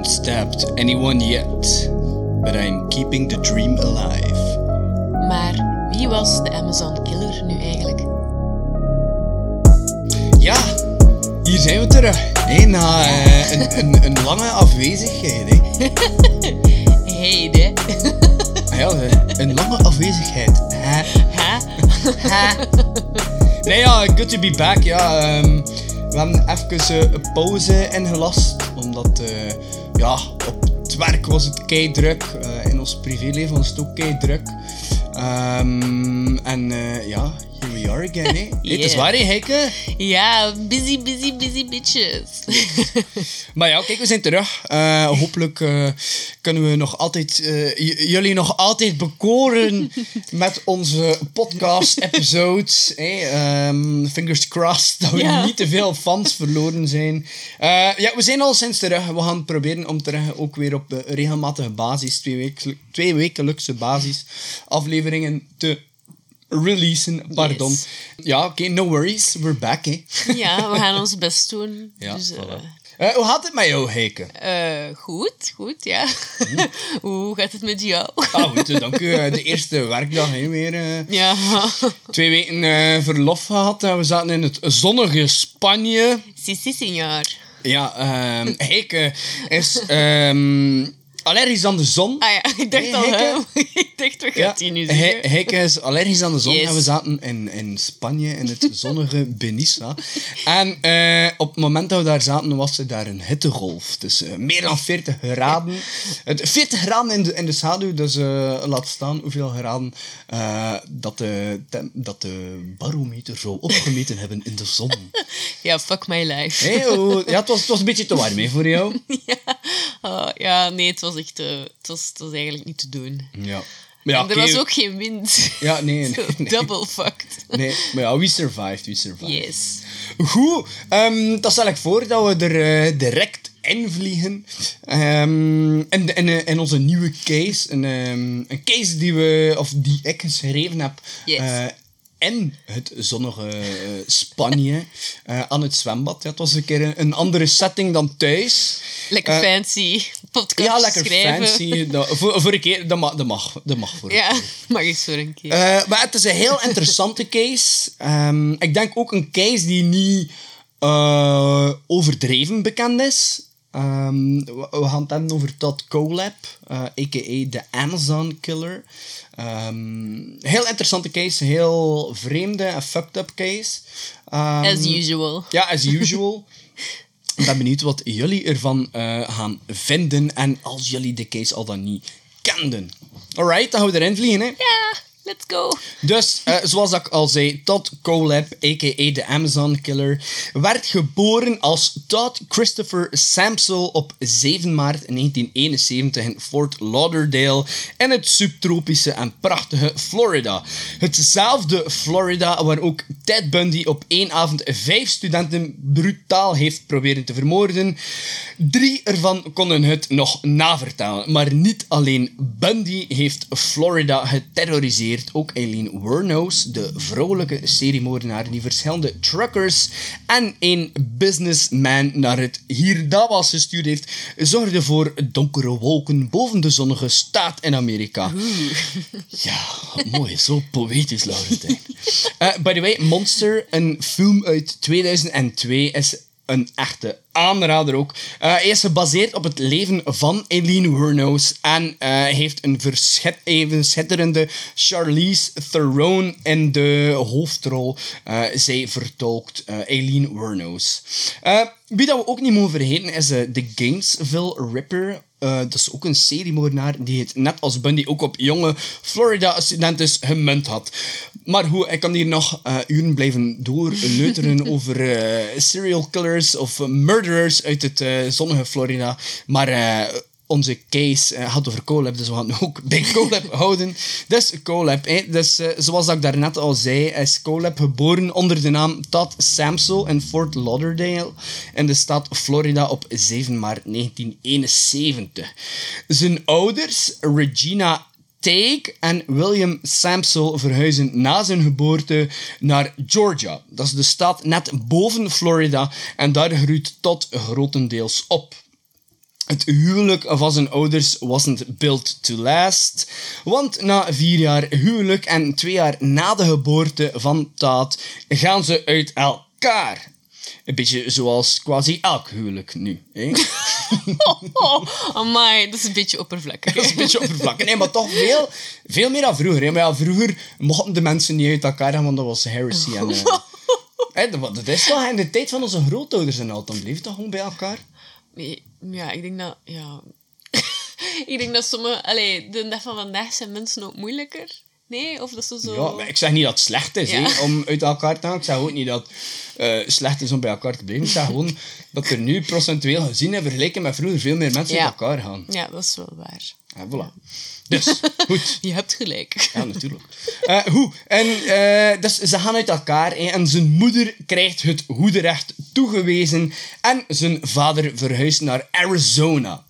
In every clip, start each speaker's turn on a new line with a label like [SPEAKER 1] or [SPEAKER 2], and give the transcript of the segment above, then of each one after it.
[SPEAKER 1] haven't stabbed anyone yet, but I'm keeping the dream alive.
[SPEAKER 2] Maar wie was de Amazon Killer nu eigenlijk?
[SPEAKER 1] Ja, hier zijn we terug. Hé, na eh, een, een, een lange afwezigheid. Hè.
[SPEAKER 2] Heide.
[SPEAKER 1] Ah ja, eh, een lange afwezigheid. Hè.
[SPEAKER 2] Hè?
[SPEAKER 1] Hè. Nee ja, good to be back. Ja, ehm, we hebben even eh, een pauze ingelast. Omdat eh, ja, op het werk was het kei druk. Eh, in ons privéleven was het ook kei druk. Ehm, en eh, ja, we are again. Het is waar, hè, Heike?
[SPEAKER 2] Ja, busy, busy, busy bitches.
[SPEAKER 1] Maar ja, kijk, we zijn terug. Eh, hopelijk eh, kunnen we nog altijd, eh, jullie nog altijd bekoren met onze podcast-episodes. Ehm, fingers crossed dat we niet te veel fans verloren zijn. Ja, we zijn al sinds terug. We gaan proberen om terug ook weer op regelmatige basis, twee, twee wekelijkse basis, afleveringen te releasen. Pardon.
[SPEAKER 2] Yes.
[SPEAKER 1] Ja, oké, no worries. We're back, hè.
[SPEAKER 2] Ja, we gaan ons best doen.
[SPEAKER 1] Ja,
[SPEAKER 2] dus, eh.
[SPEAKER 1] Eh, hoe gaat het met jou, Heike?
[SPEAKER 2] eh, goed, goed, ja. Hoe gaat het met jou?
[SPEAKER 1] Ah, goed, dank u. De eerste werkdag hè, weer.
[SPEAKER 2] Ja.
[SPEAKER 1] twee weken verlof gehad. en we zaten in het zonnige Spanje.
[SPEAKER 2] Si, si, signor.
[SPEAKER 1] Ja, ehm Heike is ehm, allergisch aan de zon.
[SPEAKER 2] Ah ja, ik dacht
[SPEAKER 1] Hey,
[SPEAKER 2] al,
[SPEAKER 1] Heike?
[SPEAKER 2] Ik dacht,
[SPEAKER 1] Ja,
[SPEAKER 2] gaat hij nu
[SPEAKER 1] He-
[SPEAKER 2] zeggen?
[SPEAKER 1] Heike is allergisch aan de zon
[SPEAKER 2] Yes.
[SPEAKER 1] en we zaten in, in Spanje, in het zonnige Benissa. En eh, op het moment dat we daar zaten, was er daar een hittegolf. Dus meer dan 40 graden. Het, 40 graden in de, in de schaduw, dus eh, laat staan hoeveel graden dat, de, dat de barometer zou opgemeten hebben in de zon.
[SPEAKER 2] Ja, fuck my life.
[SPEAKER 1] Hey, hoe- ja, het was, het was een beetje te warm hè, voor jou.
[SPEAKER 2] Ja. Ah, ja, nee, het was echt... eh, het, was, het was eigenlijk niet te doen.
[SPEAKER 1] Ja. Maar ja,
[SPEAKER 2] en er was ook geen wind.
[SPEAKER 1] Ja, nee, nee,
[SPEAKER 2] Zo
[SPEAKER 1] nee.
[SPEAKER 2] Double fucked.
[SPEAKER 1] Nee, maar ja, we survived, we survived.
[SPEAKER 2] Yes.
[SPEAKER 1] Goed, ehm, dat stel ik voor dat we er eh, direct in vliegen. Eh, in onze nieuwe case. Een, ehm, een case die, we, of die ik geschreven heb.
[SPEAKER 2] Yes.
[SPEAKER 1] in het zonnige Spanje, aan het zwembad. Ja, het was een keer een, een andere setting dan thuis.
[SPEAKER 2] Lekker fancy podcast
[SPEAKER 1] Ja, lekker
[SPEAKER 2] schrijven.
[SPEAKER 1] fancy. Dat, voor, voor een keer, dat mag, dat mag, dat mag voor een
[SPEAKER 2] Ja, mag eens voor een keer.
[SPEAKER 1] eh, maar het is een heel interessante case. Ehm, ik denk ook een case die niet eh, overdreven bekend is. Ehm, we, we gaan het hebben over Todd Colab, eh, a.k.a. de Amazon Killer. Ehm, heel interessante case, heel vreemde en fucked up case.
[SPEAKER 2] As usual.
[SPEAKER 1] ja, as usual. Ik ben benieuwd wat jullie ervan eh, gaan vinden en als jullie de case al dan niet kenden. Alright, dan gaan we erin vliegen, hè.
[SPEAKER 2] Ja, let's go.
[SPEAKER 1] Dus, eh, zoals ik al zei, Todd Colab, a.k.a. de Amazon Killer, werd geboren als Todd Christopher Samsel op 7 maart 1971 in Fort Lauderdale in het subtropische en prachtige Florida. Hetzelfde Florida waar ook Ted Bundy op één avond vijf studenten brutaal heeft proberen te vermoorden. Drie ervan konden het nog navertellen, maar niet alleen Bundy heeft Florida geterroriseerd, ook Eileen Wuornos, de vrouwelijke seriemoordenaar die verschillende truckers en een businessman naar het hier was gestuurd heeft, zorgde voor donkere wolken boven de zonnige staat in Amerika. Ja, mooi, zo poëtisch, Laurentijn. Eh by the way, Monster, een film uit 2002, is een echte aanrader ook. Hij is gebaseerd op het leven van Eileen Wuornos en eh, heeft een schitterende Charlize Theron in de hoofdrol. Eh, zij vertolkt Eileen Wuornos. Wie dat we ook niet mogen vergeten is de Gainesville Ripper. Eh, dat is ook een seriemoordenaar die het net als Bundy ook op jonge Florida-studenten gemunt had. Maar hoe, ik kan hier nog eh, uren blijven doorleuteren over eh, serial killers of murderers uit het zonnige Florida. Maar eh, onze case eh, gaat over Colab, dus we gaan ook bij Colab houden. Dus Colab, hè. Dus, eh, zoals ik daarnet al zei, is Colab geboren onder de naam Todd Samsel in Fort Lauderdale in de staat Florida op 7 maart 1971. Zijn ouders, Regina Teague en William Samsel verhuizen na zijn geboorte naar Georgia. Dat is de staat net boven Florida en daar groeit Todd grotendeels op. Het huwelijk van zijn ouders wasn't built to last. Want na vier jaar huwelijk en twee jaar na de geboorte van Taat gaan ze uit elkaar. Een beetje zoals quasi elk huwelijk nu. Hè?
[SPEAKER 2] Oh, amai, dat is een beetje oppervlakkig.
[SPEAKER 1] Dat is een beetje oppervlakkig. Nee, maar toch veel, veel meer dan vroeger. Hè? Maar ja, vroeger mochten de mensen niet uit elkaar gaan, want dat was heresy. En, eh, dat, dat is toch in de tijd van onze grootouders en al. Dan bleef dat gewoon bij elkaar.
[SPEAKER 2] Nee, ja, ik denk dat... Ja. ik denk dat sommige... Allee, de dag van vandaag zijn mensen ook moeilijker. Nee? Of dat ze zo...
[SPEAKER 1] Ja, maar ik zeg niet dat het slecht is
[SPEAKER 2] Ja.
[SPEAKER 1] om uit elkaar te gaan. Ik zeg ook niet dat het eh, slecht is om bij elkaar te blijven. Ik zeg gewoon dat er nu procentueel gezien en vergeleken met vroeger veel meer mensen
[SPEAKER 2] Ja.
[SPEAKER 1] uit elkaar gaan.
[SPEAKER 2] Ja, dat is wel waar.
[SPEAKER 1] En voilà. Dus, goed.
[SPEAKER 2] Je hebt gelijk.
[SPEAKER 1] Ja, natuurlijk. Eh, hoe? En eh, dus ze gaan uit elkaar en zijn moeder krijgt het hoederecht toegewezen en zijn vader verhuist naar Arizona.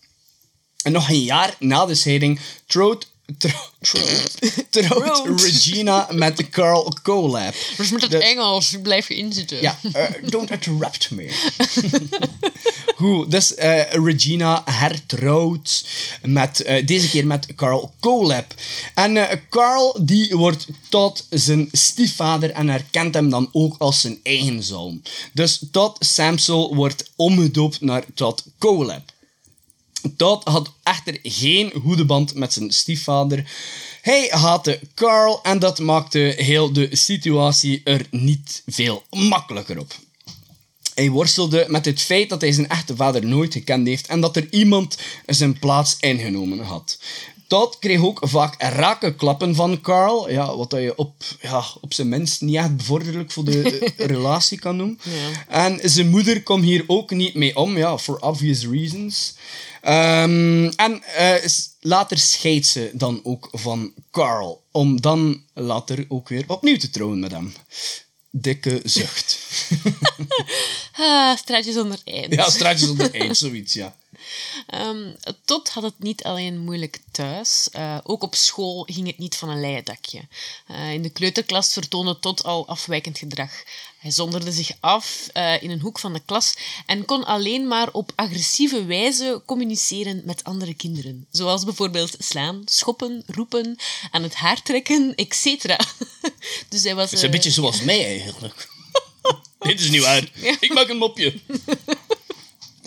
[SPEAKER 1] En nog een jaar na de scheiding trouwt, trouw- trouwt. Regina met Carl Colab.
[SPEAKER 2] Dus met het
[SPEAKER 1] De-
[SPEAKER 2] Engels blijf je inzitten.
[SPEAKER 1] Ja, eh, don't interrupt me. Goed, dus eh, Regina hertrouwt met, eh, deze keer met Carl Colab. En Carl die wordt tot zijn stiefvader en herkent hem dan ook als zijn eigen zoon. Dus Todd Samsel wordt omgedoopt naar Todd Colab. Todd had echter geen goede band met zijn stiefvader. Hij haatte Carl en dat maakte heel de situatie er niet veel makkelijker op. Hij worstelde met het feit dat hij zijn echte vader nooit gekend heeft en dat er iemand zijn plaats ingenomen had. Todd kreeg ook vaak rake klappen van Carl, ja, wat dat je op, ja, op zijn minst niet echt bevorderlijk voor de relatie kan noemen.
[SPEAKER 2] Ja.
[SPEAKER 1] En zijn moeder kwam hier ook niet mee om, ja, for obvious reasons. Ehm, en eh, later scheidt ze dan ook van Carl, om dan later ook weer opnieuw te trouwen met hem. Dikke zucht.
[SPEAKER 2] Ah, straatje zonder eind.
[SPEAKER 1] Ja, straatjes onder eind, zoiets, ja.
[SPEAKER 2] Ehm, Todd had het niet alleen moeilijk thuis. eh, ook op school ging het niet van een leien dakje. Eh, in de kleuterklas vertoonde Todd al afwijkend gedrag. Hij zonderde zich af eh, in een hoek van de klas en kon alleen maar op agressieve wijze communiceren met andere kinderen. Zoals bijvoorbeeld slaan, schoppen, roepen, aan het haar trekken, etc. dus hij was...
[SPEAKER 1] Het is een beetje zoals mij eigenlijk. Dit is niet waar. Ik maak een mopje.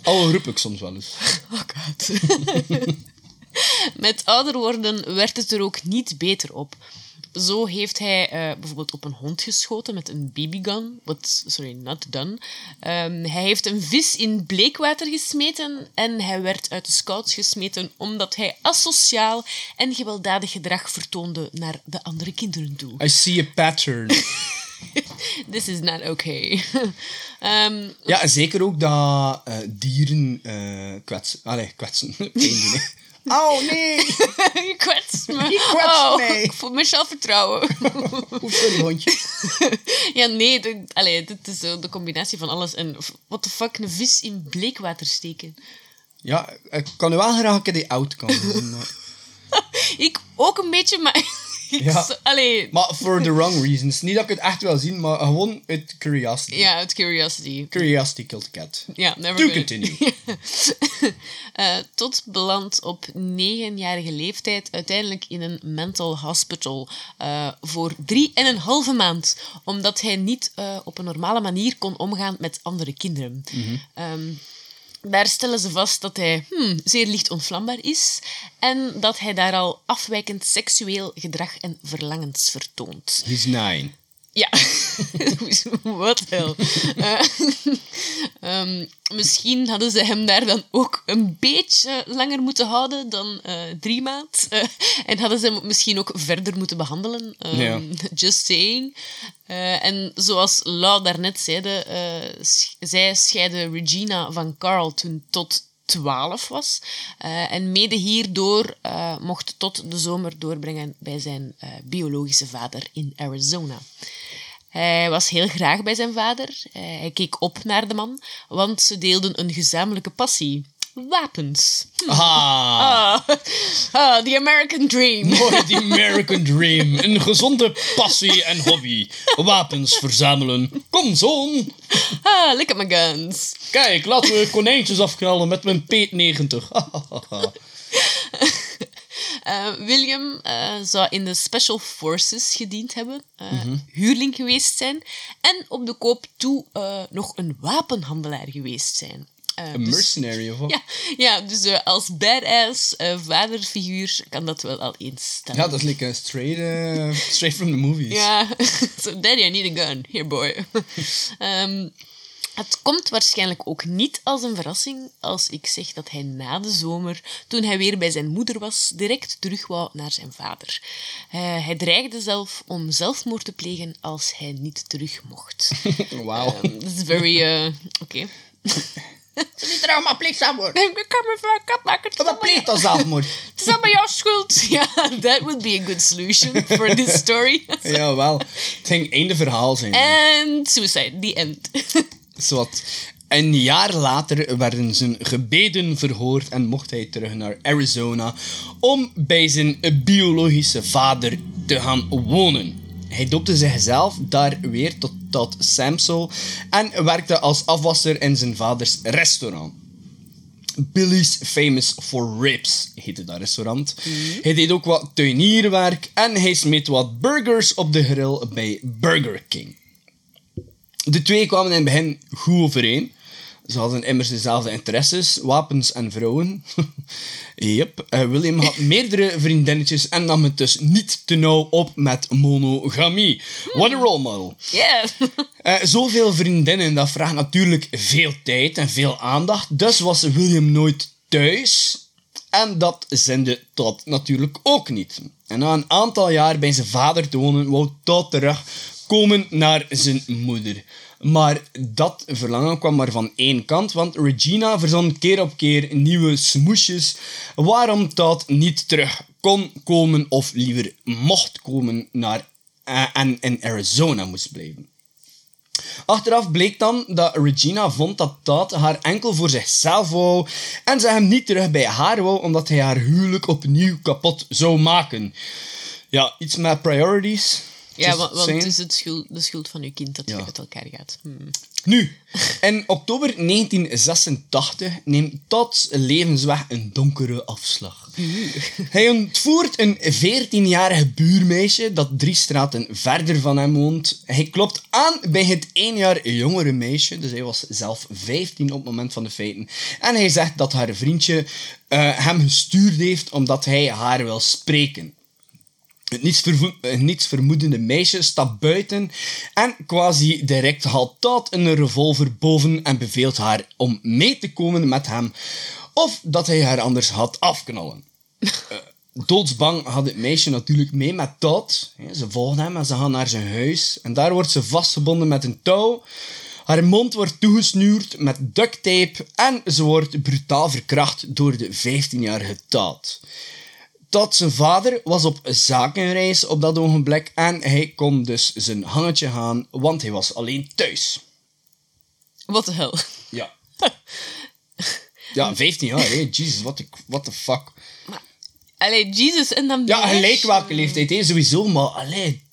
[SPEAKER 1] Al roep ik soms wel eens.
[SPEAKER 2] Oh god. Met ouder worden werd het er ook niet beter op. Zo heeft hij eh, bijvoorbeeld op een hond geschoten met een BB-gun. What, sorry, not done. Ehm, hij heeft een vis in bleekwater gesmeten en hij werd uit de scouts gesmeten omdat hij asociaal en gewelddadig gedrag vertoonde naar de andere kinderen toe.
[SPEAKER 1] I see a pattern.
[SPEAKER 2] This is not okay. Ehm,
[SPEAKER 1] Ja, en zeker ook dat eh, dieren eh kwetsen. Allee, kwetsen. Pijn doen, hè. Oh, nee.
[SPEAKER 2] je kwetst me.
[SPEAKER 1] Je kwetst
[SPEAKER 2] oh,
[SPEAKER 1] mij.
[SPEAKER 2] Ik voel me zelfvertrouwen.
[SPEAKER 1] Oeh, sorry, hondje.
[SPEAKER 2] Ja, nee, de, allee, dit is zo de combinatie van alles. En what the fuck, een vis in bleekwater steken.
[SPEAKER 1] Ja, ik kan nu wel graag een keer die oud maar-
[SPEAKER 2] Ik ook een beetje, maar...
[SPEAKER 1] Ja.
[SPEAKER 2] allee,
[SPEAKER 1] Maar for the wrong reasons. Niet dat ik het echt wil zien, maar gewoon uit curiosity.
[SPEAKER 2] ja, uit curiosity.
[SPEAKER 1] Curiosity killed the cat.
[SPEAKER 2] Ja, never
[SPEAKER 1] To continue.
[SPEAKER 2] Eh, tot belandt op negenjarige leeftijd uiteindelijk in een mental hospital eh, voor drie en een halve maand, omdat hij niet eh, op een normale manier kon omgaan met andere kinderen. Ehm, daar stellen ze vast dat hij hmm, zeer licht ontvlambaar is en dat hij daar al afwijkend seksueel gedrag en verlangens vertoont.
[SPEAKER 1] He's nine.
[SPEAKER 2] Ja, wat hel. Eh, ehm, misschien hadden ze hem daar dan ook een beetje langer moeten houden dan eh, drie maand. Eh, en hadden ze hem misschien ook verder moeten behandelen. Ehm,
[SPEAKER 1] Ja.
[SPEAKER 2] Just saying. En zoals Lau daarnet zeide, zij scheidde Regina van Carl toen tot 12 was. Eh, en mede hierdoor eh, mocht tot de zomer doorbrengen bij zijn eh, biologische vader in Arizona. Hij was heel graag bij zijn vader. Hij keek op naar de man, want ze deelden een gezamenlijke passie. Wapens.
[SPEAKER 1] Ah,
[SPEAKER 2] Ah, ah, the American dream.
[SPEAKER 1] mooi, die American Dream. Een gezonde passie en hobby. Wapens verzamelen. Kom, zoon.
[SPEAKER 2] Ah, look at my guns.
[SPEAKER 1] Kijk, laten we konijntjes afknallen met mijn P90.
[SPEAKER 2] Eh, William eh, zou in de Special Forces gediend hebben, eh, huurling geweest zijn en op de koop toe nog een wapenhandelaar geweest zijn. Eh,
[SPEAKER 1] Een
[SPEAKER 2] dus-
[SPEAKER 1] mercenary of wat?
[SPEAKER 2] ja, ja, dus eh, als badass eh, vaderfiguur kan dat wel al eens staan.
[SPEAKER 1] Ja, dat is like, straight, straight from the movies.
[SPEAKER 2] Ja, so daddy, I need a gun. Here, boy. Ehm, het komt waarschijnlijk ook niet als een verrassing als ik zeg dat hij na de zomer, toen hij weer bij zijn moeder was, direct terug wou naar zijn vader. Hij dreigde zelf om zelfmoord te plegen als hij niet terug mocht.
[SPEAKER 1] Wauw.
[SPEAKER 2] Dat is very... Oké.
[SPEAKER 1] Niet trouwens, maar zelfmoord.
[SPEAKER 2] Ik kan me vaak afmaken. Het is
[SPEAKER 1] Wat
[SPEAKER 2] allemaal-
[SPEAKER 1] pleegt dan zelfmoord?
[SPEAKER 2] het is allemaal jouw schuld. Ja, that would be a good solution for this story.
[SPEAKER 1] Ja, wel. Het ging einde verhaal zijn.
[SPEAKER 2] And suicide, the end.
[SPEAKER 1] Zowat. Een jaar later werden zijn gebeden verhoord en mocht hij terug naar Arizona om bij zijn biologische vader te gaan wonen. Hij doopte zichzelf daar weer tot, tot Samsel en werkte als afwasser in zijn vaders restaurant. Billy's Famous for Ribs heette dat restaurant. Hij deed ook wat tuinierwerk en hij smeet wat burgers op de grill bij Burger King. De twee kwamen in het begin goed overeen. Ze hadden immers dezelfde interesses, wapens en vrouwen. yep, eh, William had meerdere vriendinnetjes en nam het dus niet te nauw op met monogamie. What a role model.
[SPEAKER 2] Yeah.
[SPEAKER 1] Eh, zoveel vriendinnen, dat vraagt natuurlijk veel tijd en veel aandacht. Dus was William nooit thuis. En dat zinde Todd natuurlijk ook niet. En na een aantal jaar bij zijn vader te wonen, wou Todd terugkomen naar zijn moeder. Maar dat verlangen kwam maar van één kant, want Regina verzon keer op keer nieuwe smoesjes waarom Todd niet terug kon komen of liever mocht komen naar, eh, en in Arizona moest blijven. Achteraf bleek dan dat Regina vond dat Todd haar enkel voor zichzelf wou en ze hem niet terug bij haar wou omdat hij haar huwelijk opnieuw kapot zou maken. Ja, iets met priorities.
[SPEAKER 2] Ja, want, het is het schuld, de schuld van uw kind dat je
[SPEAKER 1] Ja.
[SPEAKER 2] uit elkaar gaat. Hmm.
[SPEAKER 1] Nu, in oktober 1986 neemt Todd's levensweg een donkere afslag. Hij ontvoert een 14-jarige buurmeisje dat drie straten verder van hem woont. Hij klopt aan bij het één jaar jongere meisje, dus hij was zelf 15 op het moment van de feiten. En hij zegt dat haar vriendje eh, hem gestuurd heeft omdat hij haar wil spreken. Het nietsvervo- eh, nietsvermoedende meisje stapt buiten en quasi direct haalt Todd een revolver boven en beveelt haar om mee te komen met hem of dat hij haar anders had afknallen. Eh, doodsbang had het meisje natuurlijk mee met Todd. Ze volgen hem en ze gaan naar zijn huis en daar wordt ze vastgebonden met een touw. Haar mond wordt toegesnuurd met duct tape en ze wordt brutaal verkracht door de 15-jarige Todd. Todd zijn vader was op zakenreis op dat ogenblik en hij kon dus zijn hangetje gaan, want hij was alleen thuis.
[SPEAKER 2] What the hell?
[SPEAKER 1] Ja. Ja, 15 jaar, hè. Jesus, what the, what the fuck.
[SPEAKER 2] Allee, Jesus, en dan...
[SPEAKER 1] Ja, gelijk welke leeftijd, sowieso, maar allee...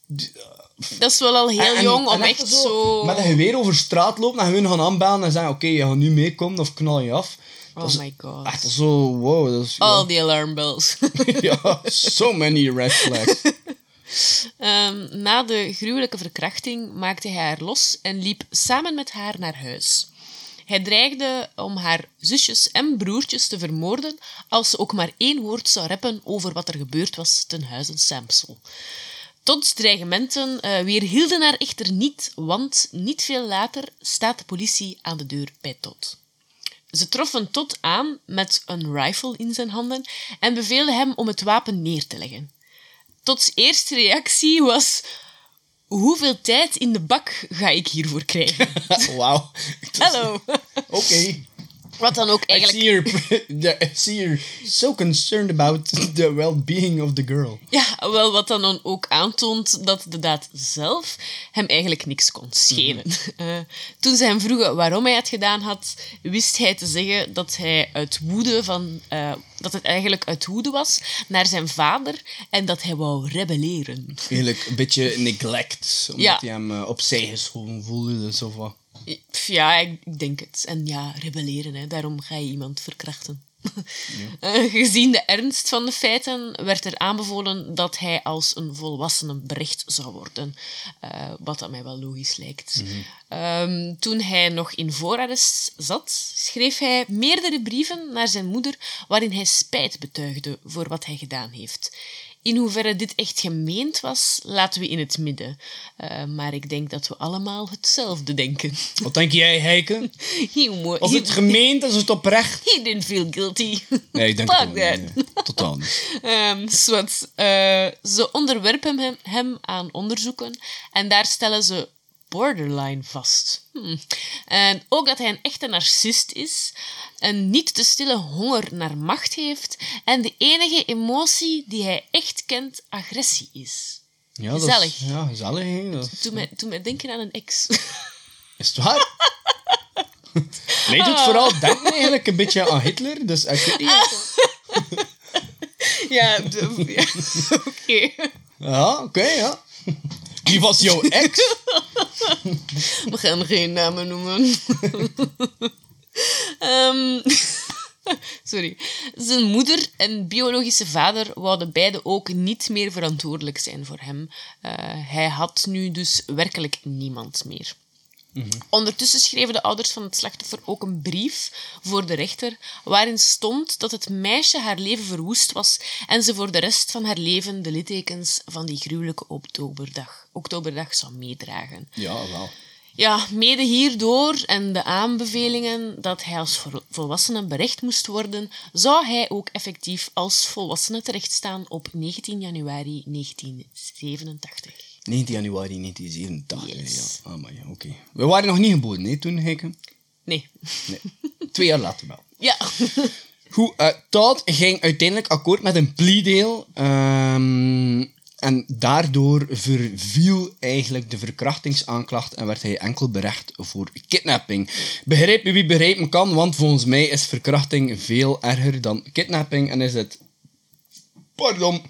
[SPEAKER 2] Dat is wel al heel
[SPEAKER 1] en- en-
[SPEAKER 2] jong om
[SPEAKER 1] en
[SPEAKER 2] echt zo...
[SPEAKER 1] Met een geweer over straat lopen en hun gaan aanbellen en zeggen, oké, je gaat nu meekomen of knal je af.
[SPEAKER 2] Oh my god.
[SPEAKER 1] Echt zo, wow, dat is...
[SPEAKER 2] All the alarm bells.
[SPEAKER 1] ja, so many red flags.
[SPEAKER 2] Ehm, na de gruwelijke verkrachting maakte hij haar los en liep samen met haar naar huis. Hij dreigde om haar zusjes en broertjes te vermoorden als ze ook maar één woord zou reppen over wat er gebeurd was ten huize Samsel. Todds dreigementen eh, weerhielden haar echter niet, want niet veel later staat de politie aan de deur bij Todd. Ze troffen Todd aan met een rifle in zijn handen en beveelden hem om het wapen neer te leggen. Todds eerste reactie was... Hoeveel tijd in de bak ga ik hiervoor krijgen?
[SPEAKER 1] Wauw.
[SPEAKER 2] Hallo.
[SPEAKER 1] Oké.
[SPEAKER 2] Wat dan ook
[SPEAKER 1] I
[SPEAKER 2] eigenlijk...
[SPEAKER 1] see, her, the- I see her so concerned about the well-being of the girl.
[SPEAKER 2] Ja, wel wat dan ook aantoont dat de daad zelf hem eigenlijk niks kon schelen. Eh, toen ze hem vroegen waarom hij het gedaan had, wist hij te zeggen dat hij uit woede van... eh, dat het eigenlijk uit woede was naar zijn vader en dat hij wou rebelleren.
[SPEAKER 1] Eigenlijk een beetje neglect, omdat
[SPEAKER 2] Ja.
[SPEAKER 1] hij hem eh, opzij geschoven voelde. Dus of wat.
[SPEAKER 2] Ja, ik denk het. En ja, rebelleren, hè. daarom ga je iemand verkrachten. Eh, gezien de ernst van de feiten werd er aanbevolen dat hij als een volwassene berecht zou worden. Eh, wat dat mij wel logisch lijkt. Ehm, toen hij nog in voorarrest zat, schreef hij meerdere brieven naar zijn moeder waarin hij spijt betuigde voor wat hij gedaan heeft. In hoeverre dit echt gemeend was, laten we in het midden. Eh, maar ik denk dat we allemaal hetzelfde denken.
[SPEAKER 1] Wat denk jij, Heike? Was
[SPEAKER 2] he-
[SPEAKER 1] het gemeend? Is het oprecht?
[SPEAKER 2] he didn't feel guilty.
[SPEAKER 1] Nee, ik denk
[SPEAKER 2] Fuck that.
[SPEAKER 1] niet. nee. Totaal niet.
[SPEAKER 2] Ehm, zwart. Eh, ze onderwerpen hem, hem aan onderzoeken en daar stellen ze borderline vast. Hmm. En ook dat hij een echte narcist is, een niet te stille honger naar macht heeft en de enige emotie die hij echt kent agressie is.
[SPEAKER 1] Ja, dat
[SPEAKER 2] Gezellig.
[SPEAKER 1] Is, ja, gezellig. hè. Dat is,
[SPEAKER 2] Doe mij, doe mij denken aan een ex.
[SPEAKER 1] is het waar? Nee, doet vooral denken eigenlijk een beetje aan Hitler. Dus ik weet niet.
[SPEAKER 2] ja, ja, oké.
[SPEAKER 1] Ja, oké, ja. Wie was jouw ex?
[SPEAKER 2] We gaan geen namen noemen. Ehm, sorry. Zijn moeder en biologische vader wouden beide ook niet meer verantwoordelijk zijn voor hem. Eh, hij had nu dus werkelijk niemand meer. Ondertussen schreven de ouders van het slachtoffer ook een brief voor de rechter, waarin stond dat het meisje haar leven verwoest was en ze voor de rest van haar leven de littekens van die gruwelijke oktoberdag, oktoberdag zou meedragen.
[SPEAKER 1] Ja, wel.
[SPEAKER 2] Ja, mede hierdoor en de aanbevelingen dat hij als vol- volwassene berecht moest worden, zou hij ook effectief als volwassene terechtstaan op 19 januari 1987.
[SPEAKER 1] 19 januari 1987.
[SPEAKER 2] Yes.
[SPEAKER 1] Ja, ah, maar ja, oké. We waren nog niet geboren, nee, toen, Heike?
[SPEAKER 2] Nee.
[SPEAKER 1] Nee. Twee jaar later wel.
[SPEAKER 2] Ja.
[SPEAKER 1] Goed, eh, Todd ging uiteindelijk akkoord met een plea deal. ehm, en daardoor verviel eigenlijk de verkrachtingsaanklacht en werd hij enkel berecht voor kidnapping. Begrijpen wie begrijpen kan, want volgens mij is verkrachting veel erger dan kidnapping en is het, pardon,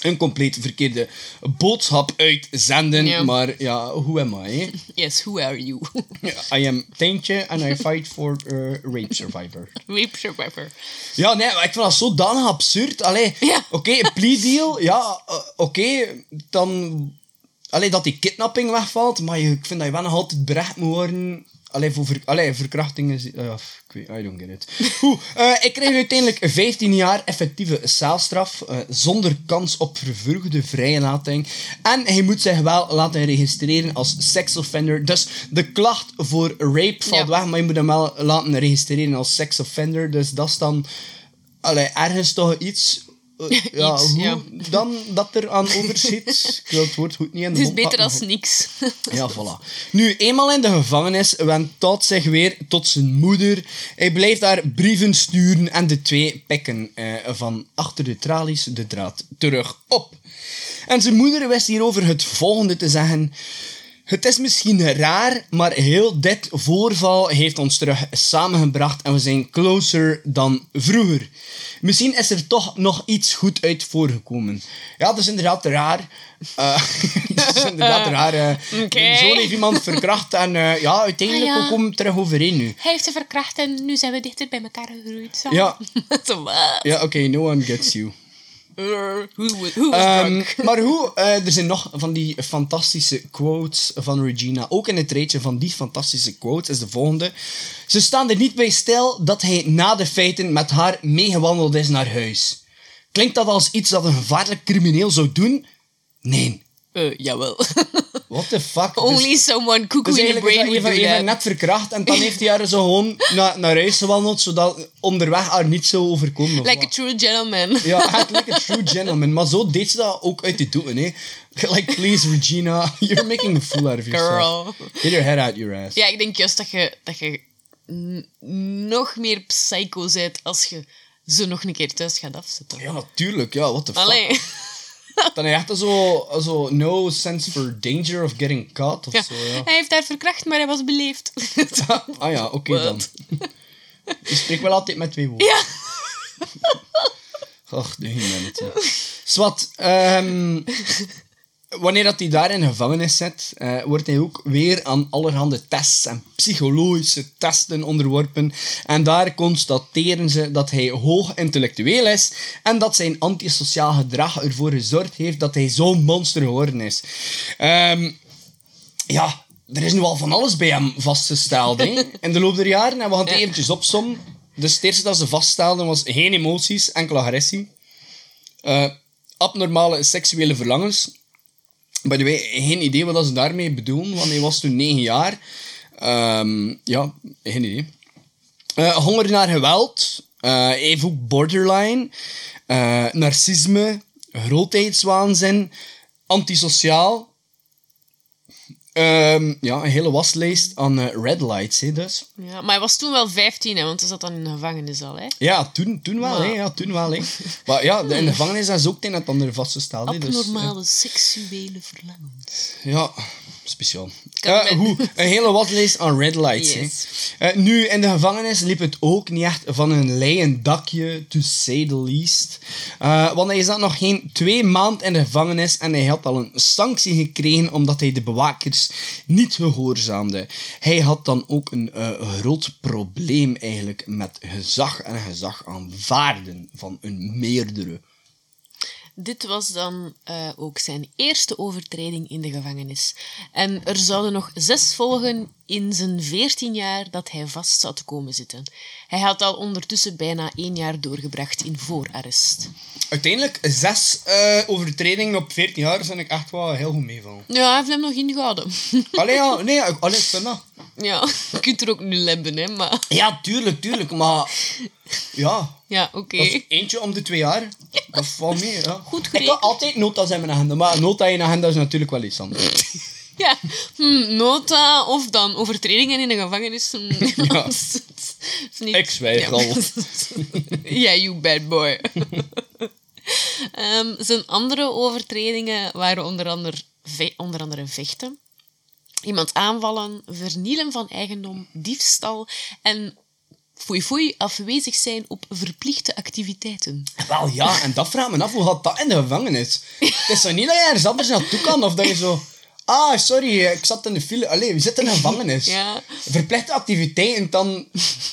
[SPEAKER 1] een compleet verkeerde boodschap uitzenden.
[SPEAKER 2] Ja.
[SPEAKER 1] Maar ja, hoe am I?
[SPEAKER 2] Yes, who are you?
[SPEAKER 1] I am Tintje and I fight for a rape survivor.
[SPEAKER 2] Rape survivor.
[SPEAKER 1] Ja, nee, maar ik vind dat zodanig absurd. Allee, oké, plea deal, ja, eh, oké, dan... Allee, dat die kidnapping wegvalt, maar ik vind dat je wel nog altijd berecht moet worden... Allee, voor ver, allee, verkrachting is... eh, ik weet, I don't get it. Goed, eh, ik kreeg uiteindelijk 15 jaar effectieve celstraf, eh, zonder kans op vervroegde vrijlating. En hij moet zich wel laten registreren als sex offender. Dus de klacht voor rape valt
[SPEAKER 2] Ja.
[SPEAKER 1] weg, maar je moet hem wel laten registreren als sex offender. Dus dat is dan... Allee, ergens toch iets... eh, ja,
[SPEAKER 2] Iets,
[SPEAKER 1] hoe
[SPEAKER 2] ja.
[SPEAKER 1] dan dat er aan overschiet. Ik wil het woord goed niet in de
[SPEAKER 2] Het is beter als niks.
[SPEAKER 1] Ja, voilà. Nu, eenmaal in de gevangenis wendt Todd zich weer tot zijn moeder. Hij blijft daar brieven sturen en de twee pikken eh, van achter de tralies de draad terug op. En zijn moeder wist hierover het volgende te zeggen. Het is misschien raar, maar heel dit voorval heeft ons terug samengebracht en we zijn closer dan vroeger. Misschien is er toch nog iets goed uit voorgekomen. Ja, dat is inderdaad raar. Dat is inderdaad raar. eh. Zoon heeft iemand verkracht en eh, ja, uiteindelijk
[SPEAKER 2] Ah, ja.
[SPEAKER 1] we komen terug overeen nu.
[SPEAKER 2] Hij heeft ze verkracht en nu zijn we dichter bij elkaar gegroeid. Zo.
[SPEAKER 1] Ja.
[SPEAKER 2] Zo?
[SPEAKER 1] Ja, oké, no one gets you.
[SPEAKER 2] Uh, who, was- who was
[SPEAKER 1] Ehm, maar hoe, eh, er zijn nog van die fantastische quotes van Regina. Ook in het rijtje van die fantastische quotes is de volgende. Ze staan er niet bij stil dat hij na de feiten met haar meegewandeld is naar huis. Klinkt dat als iets dat een gevaarlijk crimineel zou doen? Nee.
[SPEAKER 2] Eh, jawel.
[SPEAKER 1] What the fuck? Dus-
[SPEAKER 2] Only someone cuckoo
[SPEAKER 1] dus
[SPEAKER 2] in the
[SPEAKER 1] is
[SPEAKER 2] brain would do
[SPEAKER 1] even net verkracht en dan heeft hij haar zo gewoon naar, naar huis gewandeld, zodat onderweg haar niet zou overkomen.
[SPEAKER 2] Like a true gentleman.
[SPEAKER 1] Ja, echt like a true gentleman. Maar zo deed ze dat ook uit de doeken, hè. Like, please, Regina, you're making a fool out of yourself.
[SPEAKER 2] Girl.
[SPEAKER 1] Get your head out your ass.
[SPEAKER 2] Ja, ik denk juist dat je, dat je nog meer psycho bent als je ze nog een keer thuis gaat afzetten.
[SPEAKER 1] Ja, natuurlijk. Ja, what the fuck.
[SPEAKER 2] Allee.
[SPEAKER 1] Dan je echt zo, zo no sense for danger of getting caught of
[SPEAKER 2] Ja.
[SPEAKER 1] zo, ja.
[SPEAKER 2] Hij heeft haar verkracht, maar hij was beleefd.
[SPEAKER 1] ah ja, oké dan. Je spreekt wel altijd met twee woorden.
[SPEAKER 2] ja.
[SPEAKER 1] Ach, de humanity. Swat, ehm, wanneer dat hij daar in de gevangenis zit, eh, wordt hij ook weer aan allerhande tests en psychologische testen onderworpen. En daar constateren ze dat hij hoog intellectueel is en dat zijn antisociaal gedrag ervoor gezorgd heeft dat hij zo'n monster geworden is. Ehm, ja, er is nu al van alles bij hem vastgesteld hè, in de loop der jaren. En we gaan het eventjes opzommen. Dus het eerste dat ze vaststelden was geen emoties, enkel agressie. Eh, abnormale seksuele verlangens. By the way, geen idee wat ze daarmee bedoelen, want hij was toen 9 jaar. Ehm, ja, geen idee. Eh, honger naar geweld. Hij heeft ook borderline. eh, narcisme. Grootheidswaanzin. Antisociaal. Ehm, ja, een hele waslijst aan eh, red lights, hè, dus.
[SPEAKER 2] ja. Maar hij was toen wel 15, hè, want hij zat dan in de gevangenis al. Hè.
[SPEAKER 1] Ja, toen, toen wel,
[SPEAKER 2] Maar-
[SPEAKER 1] hè. Ja, toen wel, hè. Maar ja, in de gevangenis is ook het een en het ander vastgesteld, hè. Dus,
[SPEAKER 2] Abnormale seksuele verlangens.
[SPEAKER 1] ja, speciaal. Eh, hoe, een hele waslijst aan red lights,
[SPEAKER 2] Yes.
[SPEAKER 1] Eh, nu, in de gevangenis liep het ook niet echt van een leien dakje, to say the least. Eh, want hij zat nog geen twee maanden in de gevangenis en hij had al een sanctie gekregen omdat hij de bewakers niet gehoorzaamde. Hij had dan ook een groot probleem eigenlijk met gezag en gezag aanvaarden van een meerdere.
[SPEAKER 2] Dit was dan eh, ook zijn eerste overtreding in de gevangenis. En er zouden nog zes volgen in zijn veertien jaar dat hij vast zou te komen zitten. Hij had al ondertussen bijna één jaar doorgebracht in voorarrest.
[SPEAKER 1] Uiteindelijk, zes eh, overtredingen op 14 jaar zijn ik echt wel heel goed meevallen.
[SPEAKER 2] Ja, hij heeft hem nog ingehouden.
[SPEAKER 1] Allee, ja, nee, allee, ik vind dat.
[SPEAKER 2] ja, je kunt er ook nul hebben, hè, maar...
[SPEAKER 1] Ja, tuurlijk, tuurlijk, maar... Ja,
[SPEAKER 2] Ja, oké.
[SPEAKER 1] eentje om de twee jaar. Ja.
[SPEAKER 2] Goed
[SPEAKER 1] Ik had altijd nota's in mijn agenda, maar nota in je agenda is natuurlijk wel iets anders.
[SPEAKER 2] Ja, hm, nota of dan overtredingen in de gevangenis. hm,
[SPEAKER 1] Ja.
[SPEAKER 2] niet-
[SPEAKER 1] Ik zwijg
[SPEAKER 2] Ja.
[SPEAKER 1] al.
[SPEAKER 2] Ja, you bad boy. Ehm, zijn andere overtredingen waren onder andere, onder andere vechten, iemand aanvallen, vernielen van eigendom, diefstal en foei foei afwezig zijn op verplichte activiteiten.
[SPEAKER 1] Wel ja, en dat vraagt me af, hoe gaat dat in de gevangenis? Het is zo niet dat je ergens anders naartoe kan, of dat je zo... Ah, sorry, ik zat in de file. Allee, we zitten in de gevangenis.
[SPEAKER 2] Ja.
[SPEAKER 1] Verplichte activiteiten, dan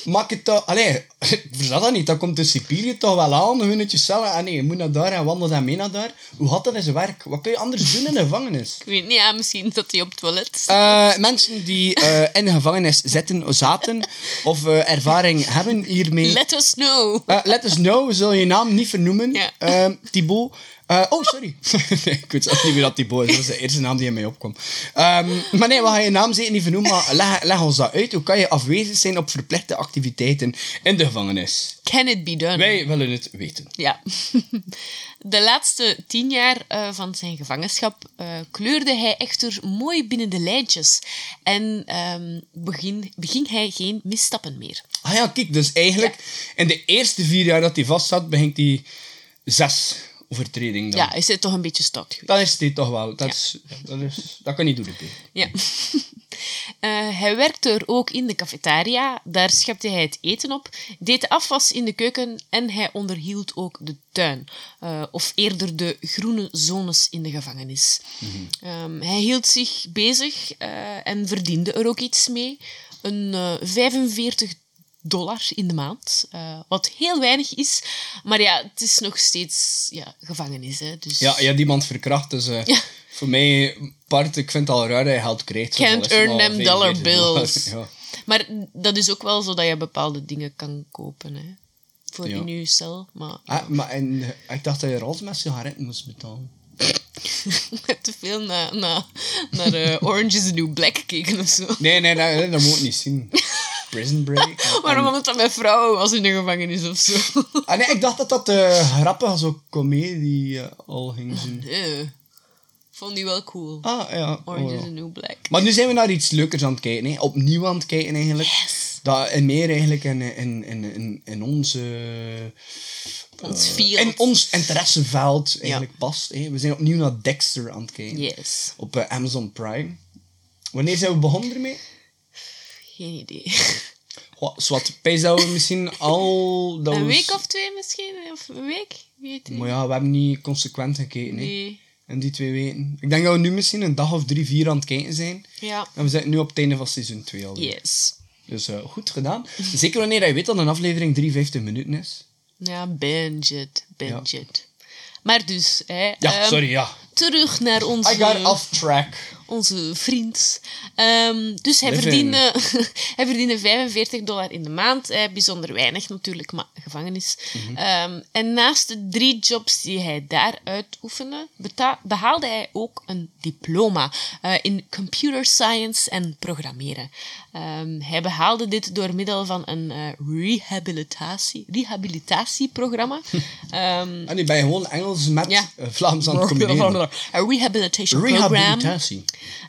[SPEAKER 1] maak je toch... Allee, ik verzat dat niet. Dan komt de cipier je toch wel aan, een cellen. Ah nee, je moet naar daar en wandel dan mee naar daar. Hoe gaat dat in zijn werk? Wat kun je anders doen in de gevangenis?
[SPEAKER 2] Ik weet niet, ja, misschien dat hij op het toilet.
[SPEAKER 1] Eh, mensen die eh, in de gevangenis zitten, zaten, of eh, ervaring hebben hiermee...
[SPEAKER 2] Let us know.
[SPEAKER 1] Let us know, we zullen je naam niet vernoemen.
[SPEAKER 2] Ja.
[SPEAKER 1] Thibaut. Eh, oh, sorry. nee, ik weet zelfs niet meer dat Thibaut is. Dat is de eerste naam die in mij opkomt. Ehm, maar nee, we gaan je naam zeker niet vernoemen. Maar leg, leg ons dat uit. Hoe kan je afwezig zijn op verplichte activiteiten in de gevangenis?
[SPEAKER 2] Can it be done?
[SPEAKER 1] Wij willen het weten.
[SPEAKER 2] Ja. De laatste tien jaar eh, van zijn gevangenschap eh, kleurde hij echter mooi binnen de lijntjes en ehm, begin, beging hij geen misstappen meer.
[SPEAKER 1] Ah ja, kijk. Dus eigenlijk, in de eerste vier jaar dat hij vast zat, begint hij zes overtredingen. Dan.
[SPEAKER 2] Ja, is toch een beetje stout geweest.
[SPEAKER 1] Dat is dit toch wel. Dat, is, dat, is, dat kan niet doen.
[SPEAKER 2] Ja. Eh, hij werkte er ook in de cafetaria. Daar schepte hij het eten op, deed de afwas in de keuken en hij onderhield ook de tuin. Eh, of eerder de groene zones in de gevangenis. Ehm, hij hield zich bezig eh, en verdiende er ook iets mee. Een eh 45 dollar in de maand, eh, wat heel weinig is. Maar ja, het is nog steeds ja, gevangenis. Hè, dus...
[SPEAKER 1] Ja, je hebt iemand verkracht, dus eh,
[SPEAKER 2] Ja.
[SPEAKER 1] voor mij, part, ik vind het al raar dat je geld krijgt.
[SPEAKER 2] Can't earn them dollar
[SPEAKER 1] 45 dollar.
[SPEAKER 2] bills.
[SPEAKER 1] Ja.
[SPEAKER 2] Maar dat is ook wel zo dat je bepaalde dingen kan kopen, hè. Voor
[SPEAKER 1] Ja.
[SPEAKER 2] in je cel. Maar
[SPEAKER 1] Ah, maar en, eh, ik dacht dat je altijd met sigaretten moest betalen.
[SPEAKER 2] te veel naar, naar, naar eh, Orange is the New Black kijken of zo.
[SPEAKER 1] Nee, nee, dat, dat moet ik niet zien. Prison Break. en-
[SPEAKER 2] Waarom omdat dat met vrouwen was in de gevangenis of zo?
[SPEAKER 1] Ah, nee, ik dacht dat dat uh, grappig zo comedie eh, al ging zien.
[SPEAKER 2] Nee. Vond die wel cool.
[SPEAKER 1] Ah, ja.
[SPEAKER 2] Orange
[SPEAKER 1] oh,
[SPEAKER 2] is the New Black.
[SPEAKER 1] Maar nu zijn we naar iets leukers aan het kijken. Hè. Opnieuw aan het kijken eigenlijk. Dat en meer eigenlijk in, in, in, in, in onze...
[SPEAKER 2] Ons
[SPEAKER 1] eh,
[SPEAKER 2] field.
[SPEAKER 1] in ons interesseveld eigenlijk past. Hè. We zijn opnieuw naar Dexter aan het kijken.
[SPEAKER 2] Yes.
[SPEAKER 1] Op eh, Amazon Prime. Wanneer zijn we begonnen ermee?
[SPEAKER 2] Geen idee.
[SPEAKER 1] Zwat, Pijs dat we misschien al... Dat
[SPEAKER 2] Een
[SPEAKER 1] we-
[SPEAKER 2] week of twee misschien? Of een week? Weet niet.
[SPEAKER 1] Maar ja, we hebben niet consequent gekeken.
[SPEAKER 2] Nee.
[SPEAKER 1] In die twee weken. Ik denk dat we nu misschien een dag of drie, vier aan het kijken zijn.
[SPEAKER 2] Ja.
[SPEAKER 1] En we zitten nu op het einde van seizoen 2 alweer.
[SPEAKER 2] Yes.
[SPEAKER 1] Dus eh, goed gedaan. Zeker wanneer je weet dat een aflevering 53 minuten is.
[SPEAKER 2] Ja, binge it. Binge it. Maar dus, hè,
[SPEAKER 1] Ja,
[SPEAKER 2] ehm,
[SPEAKER 1] sorry, ja.
[SPEAKER 2] Terug naar onze...
[SPEAKER 1] I got off track.
[SPEAKER 2] onze vriend. Ehm, dus hij verdiende, hij verdiende 45 dollar in de maand. Eh, bijzonder weinig natuurlijk, maar gevangenis.
[SPEAKER 1] Mhm.
[SPEAKER 2] Ehm, en naast de drie jobs die hij daar uitoefende, beta- behaalde hij ook een diploma eh, in computer science en programmeren. Ehm, hij behaalde dit door middel van een eh, rehabilitatie, rehabilitatieprogramma. Ehm,
[SPEAKER 1] En nu ben je gewoon Engels met
[SPEAKER 2] Ja.
[SPEAKER 1] Vlaams aan het combineren.
[SPEAKER 2] Een rehabilitation program.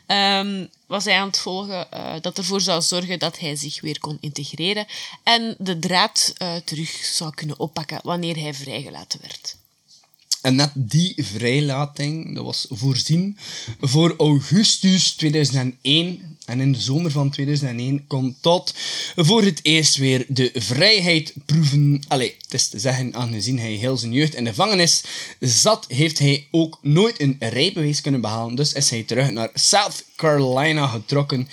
[SPEAKER 2] Ehm, was hij aan het volgen eh, dat ervoor zou zorgen dat hij zich weer kon integreren en de draad eh, terug zou kunnen oppakken wanneer hij vrijgelaten werd.
[SPEAKER 1] En net die vrijlating, dat was voorzien voor augustus 2001. En in de zomer van 2001 kon Todd voor het eerst weer de vrijheid proeven. Allee, het is te zeggen, aangezien hij heel zijn jeugd in de gevangenis zat, heeft hij ook nooit een rijbewijs kunnen behalen. Dus is hij terug naar South Carolina getrokken,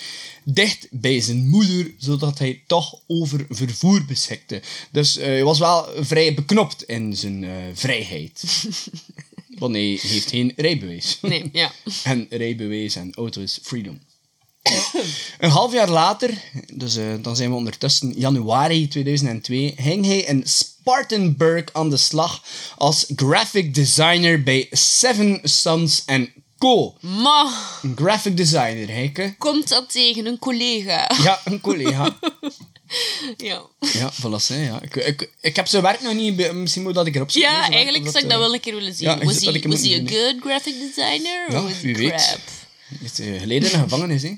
[SPEAKER 1] dicht bij zijn moeder, zodat hij toch over vervoer beschikte. Dus eh, hij was wel vrij beknopt in zijn eh, vrijheid. Want hij heeft geen rijbewijs.
[SPEAKER 2] Nee, ja.
[SPEAKER 1] En rijbewijs en auto is freedom. Een half jaar later, dus eh, dan zijn we ondertussen januari 2002, ging hij in Spartanburg aan de slag als graphic designer bij Seven Sons Co.
[SPEAKER 2] Maar
[SPEAKER 1] Een graphic designer, Heike.
[SPEAKER 2] komt dat tegen een collega?
[SPEAKER 1] Ja, een collega.
[SPEAKER 2] Ja,
[SPEAKER 1] Ja, voilà, hè, ja. Ik, ik, ik heb zijn werk nog niet... Misschien moet dat ik erop zoeken.
[SPEAKER 2] ja
[SPEAKER 1] werk,
[SPEAKER 2] eigenlijk zou ik dat
[SPEAKER 1] eh,
[SPEAKER 2] wel een keer willen zien.
[SPEAKER 1] ja,
[SPEAKER 2] was hij een good graphic designer?
[SPEAKER 1] Ja,
[SPEAKER 2] of
[SPEAKER 1] wie weet.
[SPEAKER 2] crap?
[SPEAKER 1] Heeft eh, geleden in de gevangenis, hè.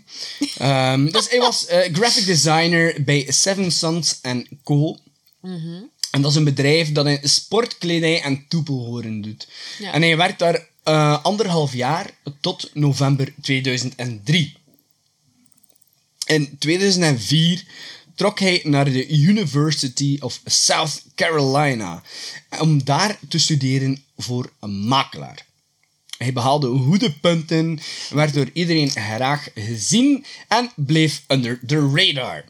[SPEAKER 1] Ehm, dus hij was eh, graphic designer bij Seven Sons Co.
[SPEAKER 2] Mhm.
[SPEAKER 1] En dat is een bedrijf dat in sportkledij en toepelhoren doet.
[SPEAKER 2] Ja.
[SPEAKER 1] En hij werkt daar eh, anderhalf jaar tot november 2003. In 2004 trok hij naar de University of South Carolina om daar te studeren voor een makelaar. Hij behaalde goede punten, werd door iedereen graag gezien en bleef under the radar.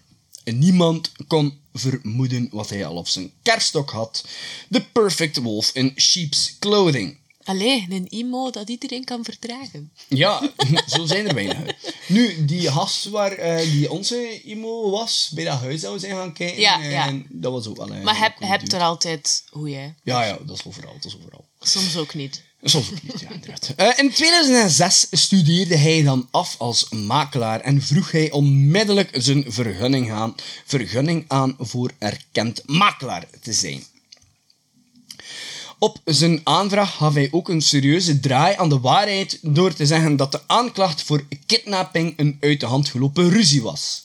[SPEAKER 1] Niemand kon vermoeden wat hij al op zijn kerststok had: The Perfect Wolf in Sheep's Clothing.
[SPEAKER 2] Allee, een emo dat iedereen kan verdragen.
[SPEAKER 1] Ja, zo zijn er weinig. Nu, die gast waar eh, die onze emo was, bij dat huis dat we zijn gaan kijken,
[SPEAKER 2] Ja, ja.
[SPEAKER 1] dat was ook wel een
[SPEAKER 2] Maar heb, heb er altijd hoe jij.
[SPEAKER 1] Ja, ja, dat is overal, dat is overal.
[SPEAKER 2] Soms ook niet.
[SPEAKER 1] Soms ook niet, ja, inderdaad. Eh, in 2006 studeerde hij dan af als makelaar en vroeg hij onmiddellijk zijn vergunning aan, vergunning aan voor erkend makelaar te zijn. Op zijn aanvraag gaf hij ook een serieuze draai aan de waarheid door te zeggen dat de aanklacht voor kidnapping een uit de hand gelopen ruzie was.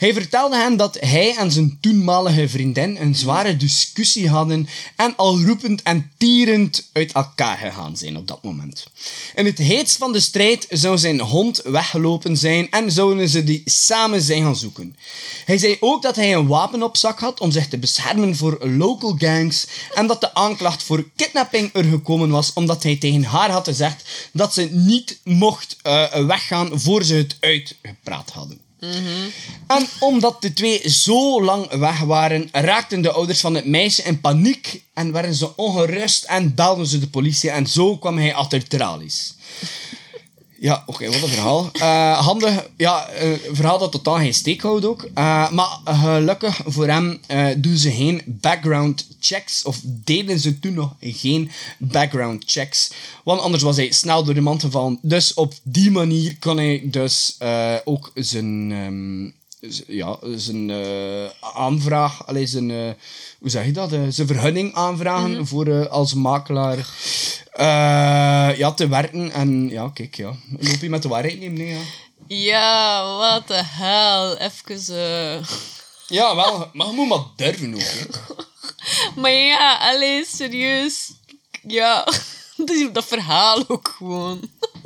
[SPEAKER 1] Hij vertelde hen dat hij en zijn toenmalige vriendin een zware discussie hadden en al roepend en tierend uit elkaar gegaan zijn op dat moment. In het heetst van de strijd zou zijn hond weggelopen zijn en zouden ze die samen zijn gaan zoeken. Hij zei ook dat hij een wapen op zak had om zich te beschermen voor local gangs en dat de aanklacht voor kidnapping er gekomen was omdat hij tegen haar had gezegd dat ze niet mocht eh, weggaan voor ze het uitgepraat hadden. En omdat de twee zo lang weg waren, raakten de ouders van het meisje in paniek en werden ze ongerust en belden ze de politie en zo kwam hij achter tralies. Ja, oké, wat een verhaal. Eh, handig, ja, eh, verhaal dat totaal geen steek houdt ook. Eh, maar gelukkig voor hem doen ze geen background checks, of deden ze toen nog geen background checks. Want anders was hij snel door de mand gevallen. Dus op die manier kon hij dus ook zijn, ehm, ja, zijn aanvraag, allee, zijn, hoe zeg je dat, Eh, zijn vergunning aanvragen voor eh, als makelaar eh, ja, te werken. En ja, kijk, ja, loop je met de waarheid nemen, nee, ja.
[SPEAKER 2] Ja, wat de hel. Even...
[SPEAKER 1] Ja, wel. Maar je moet maar durven ook. hè.
[SPEAKER 2] Maar ja, allee, serieus. Ja, dat verhaal ook gewoon.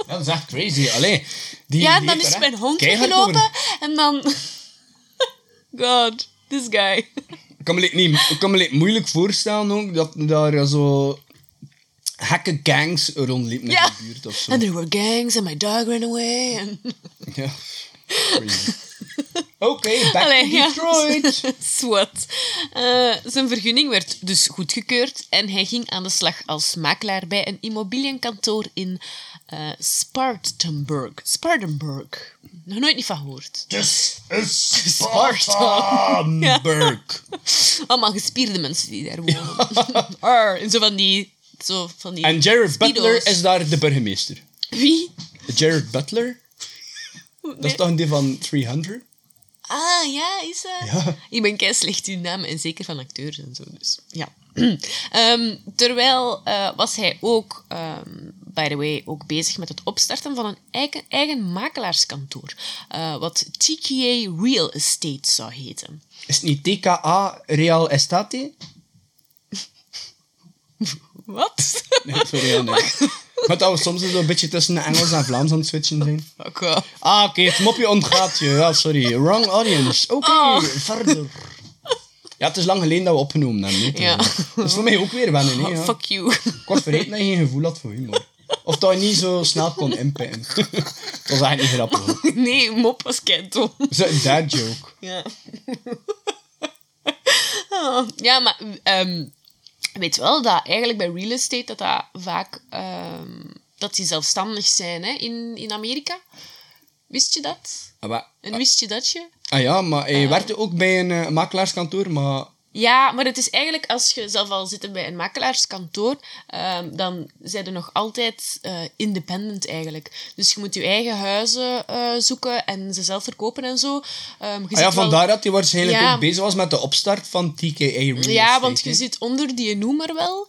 [SPEAKER 1] Ja, dat is echt crazy. Allee, die
[SPEAKER 2] Ja, dan is mijn hond
[SPEAKER 1] over-
[SPEAKER 2] en dan... God, this guy.
[SPEAKER 1] Ik kan me, niet, ik kan me like moeilijk voorstellen ook dat daar zo gekke gangs rondliepen in de buurt of zo.
[SPEAKER 2] And there were gangs and my dog ran away. And...
[SPEAKER 1] Ja. Oké, back
[SPEAKER 2] Allee,
[SPEAKER 1] to
[SPEAKER 2] ja.
[SPEAKER 1] Detroit.
[SPEAKER 2] Swat. Eh, zijn vergunning werd dus goedgekeurd en hij ging aan de slag als makelaar bij een immobiliënkantoor in eh Spartanburg. Spartanburg. Nog nooit niet van gehoord.
[SPEAKER 1] This is
[SPEAKER 2] Spartanburg. Allemaal gespierde mensen die daar wonen. Arr, en zo van die... Zo van die
[SPEAKER 1] En Jared. Butler is daar de burgemeester.
[SPEAKER 2] Wie?
[SPEAKER 1] Jared Butler? Dat is toch een die van 300?
[SPEAKER 2] Ah, ja, is dat?
[SPEAKER 1] Ja.
[SPEAKER 2] Ik ben kei slecht in namen en zeker van acteurs en zo, dus ja. Ehm, terwijl eh, was hij ook, ehm, by the way, ook bezig met het opstarten van een eigen, eigen makelaarskantoor, eh, wat TKA Real Estate zou heten.
[SPEAKER 1] Is het niet TKA Real Estate?
[SPEAKER 2] Wat?
[SPEAKER 1] Nee, sorry. Ja, nee. Maar dat we soms een beetje tussen Engels en Vlaams aan het switchen zijn. Ah, oké, het mopje ontgaat je. Ja, sorry. Wrong audience. Oké,
[SPEAKER 2] Oh.
[SPEAKER 1] verder. Ja, het is lang geleden dat we opgenomen hebben.
[SPEAKER 2] Ja.
[SPEAKER 1] Dat is voor mij ook weer wennen. Hè, ja.
[SPEAKER 2] Fuck you.
[SPEAKER 1] Ik was vergeten dat je geen gevoel had voor humor. Of dat je niet zo snel kon inpikken. Dat was eigenlijk niet grappig. hoor.
[SPEAKER 2] Nee, mop was kei dom.
[SPEAKER 1] Dat is een dad joke.
[SPEAKER 2] Ja. Oh, ja, maar ehm, weet wel dat eigenlijk bij real estate dat dat vaak ehm, dat die zelfstandig zijn hè, in, in Amerika. Wist je dat?
[SPEAKER 1] Ah, maar-
[SPEAKER 2] En wist je dat je?
[SPEAKER 1] ah ja, maar hij werkte ook bij een eh, makelaarskantoor, maar...
[SPEAKER 2] Ja, maar het is eigenlijk als je zelf al zit bij een makelaarskantoor, ehm, dan zijn er nog altijd eh, independent eigenlijk. Dus je moet je eigen huizen eh, zoeken en ze zelf verkopen en zo. Je
[SPEAKER 1] Ah ja,
[SPEAKER 2] wel-
[SPEAKER 1] vandaar dat hij waarschijnlijk
[SPEAKER 2] Ja.
[SPEAKER 1] ook bezig was met de opstart van TKA Real
[SPEAKER 2] Ja,
[SPEAKER 1] Estate,
[SPEAKER 2] want je zit onder die noemer wel.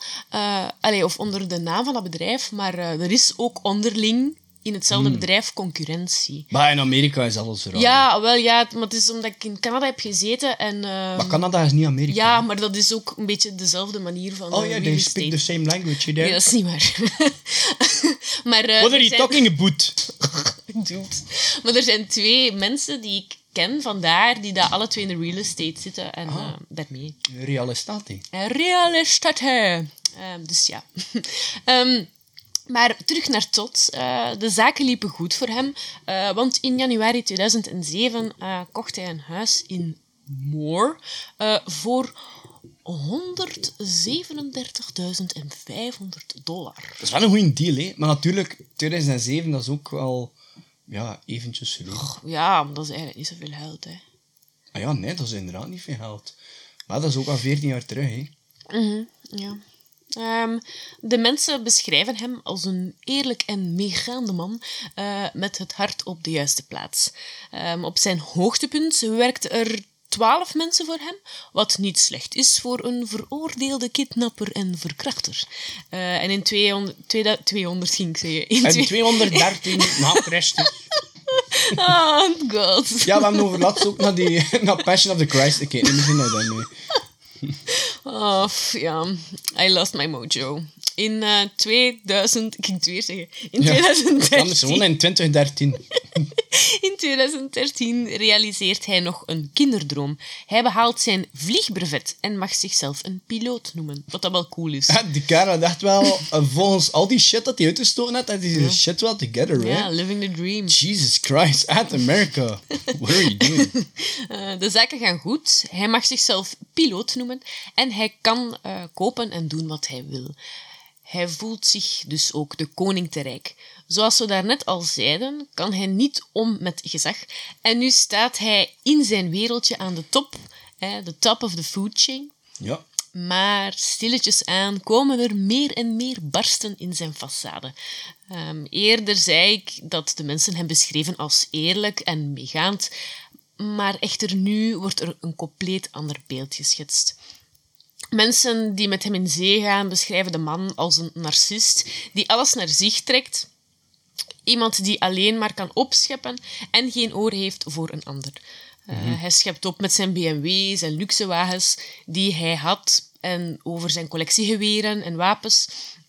[SPEAKER 2] allee, of onder de naam van dat bedrijf. Maar er is ook onderling in hetzelfde
[SPEAKER 1] Hmm.
[SPEAKER 2] bedrijf concurrentie.
[SPEAKER 1] Maar in Amerika is alles raar.
[SPEAKER 2] Ja, wel ja. Maar het is omdat ik in Canada heb gezeten. En, eh,
[SPEAKER 1] Maar Canada is niet Amerika.
[SPEAKER 2] ja, maar dat is ook een beetje dezelfde manier van
[SPEAKER 1] Oh
[SPEAKER 2] eh,
[SPEAKER 1] ja, they speak the same language there.
[SPEAKER 2] Nee, dat is niet waar. maar, eh,
[SPEAKER 1] What are you
[SPEAKER 2] zijn-
[SPEAKER 1] talking about?
[SPEAKER 2] Dude. Maar er zijn twee mensen die ik ken vandaar, die daar alle twee in de real estate zitten. En
[SPEAKER 1] Ah.
[SPEAKER 2] eh, daarmee.
[SPEAKER 1] Real Estate.
[SPEAKER 2] Real estate. Ehm, dus ja. Ehm, maar terug naar Todd. Eh, de zaken liepen goed voor hem. eh, want in januari 2007 eh, kocht hij een huis in Moore eh, voor 137.500 dollar.
[SPEAKER 1] Dat is wel een goede deal, hè. Maar natuurlijk, 2007, dat is ook wel... Ja, eventjes vroeg.
[SPEAKER 2] Ja, maar dat is eigenlijk niet zoveel geld, hè.
[SPEAKER 1] Ah ja, nee, dat is inderdaad niet veel geld. Maar dat is ook al 14 jaar terug, hè.
[SPEAKER 2] Ja. Ehm, de mensen beschrijven hem als een eerlijk en meegaande man eh, met het hart op de juiste plaats. Ehm, op zijn hoogtepunt werkten er twaalf mensen voor hem, wat niet slecht is voor een veroordeelde kidnapper en verkrachter. Eh, en in 200, 2000 200 ging ik zeggen. In
[SPEAKER 1] En
[SPEAKER 2] twee-
[SPEAKER 1] 213 na Christus.
[SPEAKER 2] Ah, god.
[SPEAKER 1] Ja, we hebben over laatst ook naar, die, naar Passion of the Christ gekeken. Misschien nou daarmee.
[SPEAKER 2] Oh, ja. I lost my mojo. In eh 2000... Ik ging het weer zeggen. In
[SPEAKER 1] Ja.
[SPEAKER 2] 2013...
[SPEAKER 1] Anders gewoon in 2013.
[SPEAKER 2] In 2013 realiseert hij nog een kinderdroom. Hij behaalt zijn vliegbrevet en mag zichzelf een piloot noemen. Wat dat wel cool is.
[SPEAKER 1] Ja, die kerel dacht wel, eh, volgens al die shit dat hij uitgestoten had, had hij zijn shit wel together, hè.
[SPEAKER 2] Ja, living the dream.
[SPEAKER 1] Jesus Christ, at America. What are you doing?
[SPEAKER 2] Eh, de zaken gaan goed. Hij mag zichzelf piloot noemen en hij kan kopen en doen wat hij wil. Hij voelt zich dus ook de koning te rijk. Zoals we daarnet al zeiden, kan hij niet om met gezag. En nu staat hij in zijn wereldje aan de top, de top of the food chain.
[SPEAKER 1] Ja.
[SPEAKER 2] Maar stilletjes aan komen er meer en meer barsten in zijn façade. Ehm, eerder zei ik dat de mensen hem beschreven als eerlijk en meegaand, maar echter nu wordt er een compleet ander beeld geschetst. Mensen die met hem in zee gaan beschrijven de man als een narcist die alles naar zich trekt. Iemand die alleen maar kan opscheppen en geen oor heeft voor een ander. Uh, Hij schept op met zijn BMW's en luxe wagens die hij had en over zijn collectiegeweren en wapens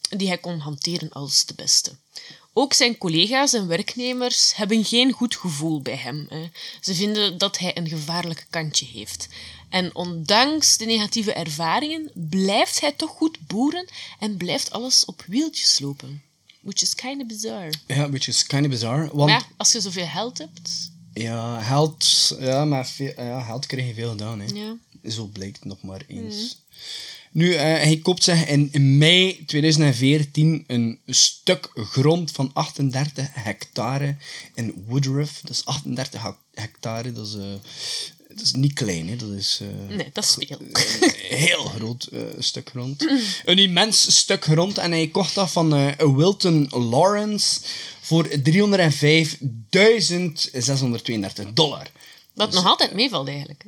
[SPEAKER 2] die hij kon hanteren als de beste. Ook zijn collega's en werknemers hebben geen goed gevoel bij hem. Hè. Ze vinden dat hij een gevaarlijk kantje heeft. En ondanks de negatieve ervaringen blijft hij toch goed boeren en blijft alles op wieltjes lopen. Which is kind of bizarre.
[SPEAKER 1] Ja, which is kind of bizarre. Want
[SPEAKER 2] Maar ja, als je zoveel geld hebt...
[SPEAKER 1] ja, geld, ja, maar veel, ja, geld krijg je veel gedaan. Hè.
[SPEAKER 2] Ja.
[SPEAKER 1] Zo blijkt nog maar eens. Nu, eh, hij koopt zich in mei 2014 een stuk grond van 38 hectare in Woodruff. Dat is 38 ha- hectare, dat is, eh, dat is niet klein, hè. dat is eh,
[SPEAKER 2] Nee, dat is veel.
[SPEAKER 1] een heel groot eh, stuk grond. Een immens stuk grond en hij kocht dat van eh, Wilton Lawrence voor 305.632 dollar.
[SPEAKER 2] Wat nog altijd meevalt eigenlijk.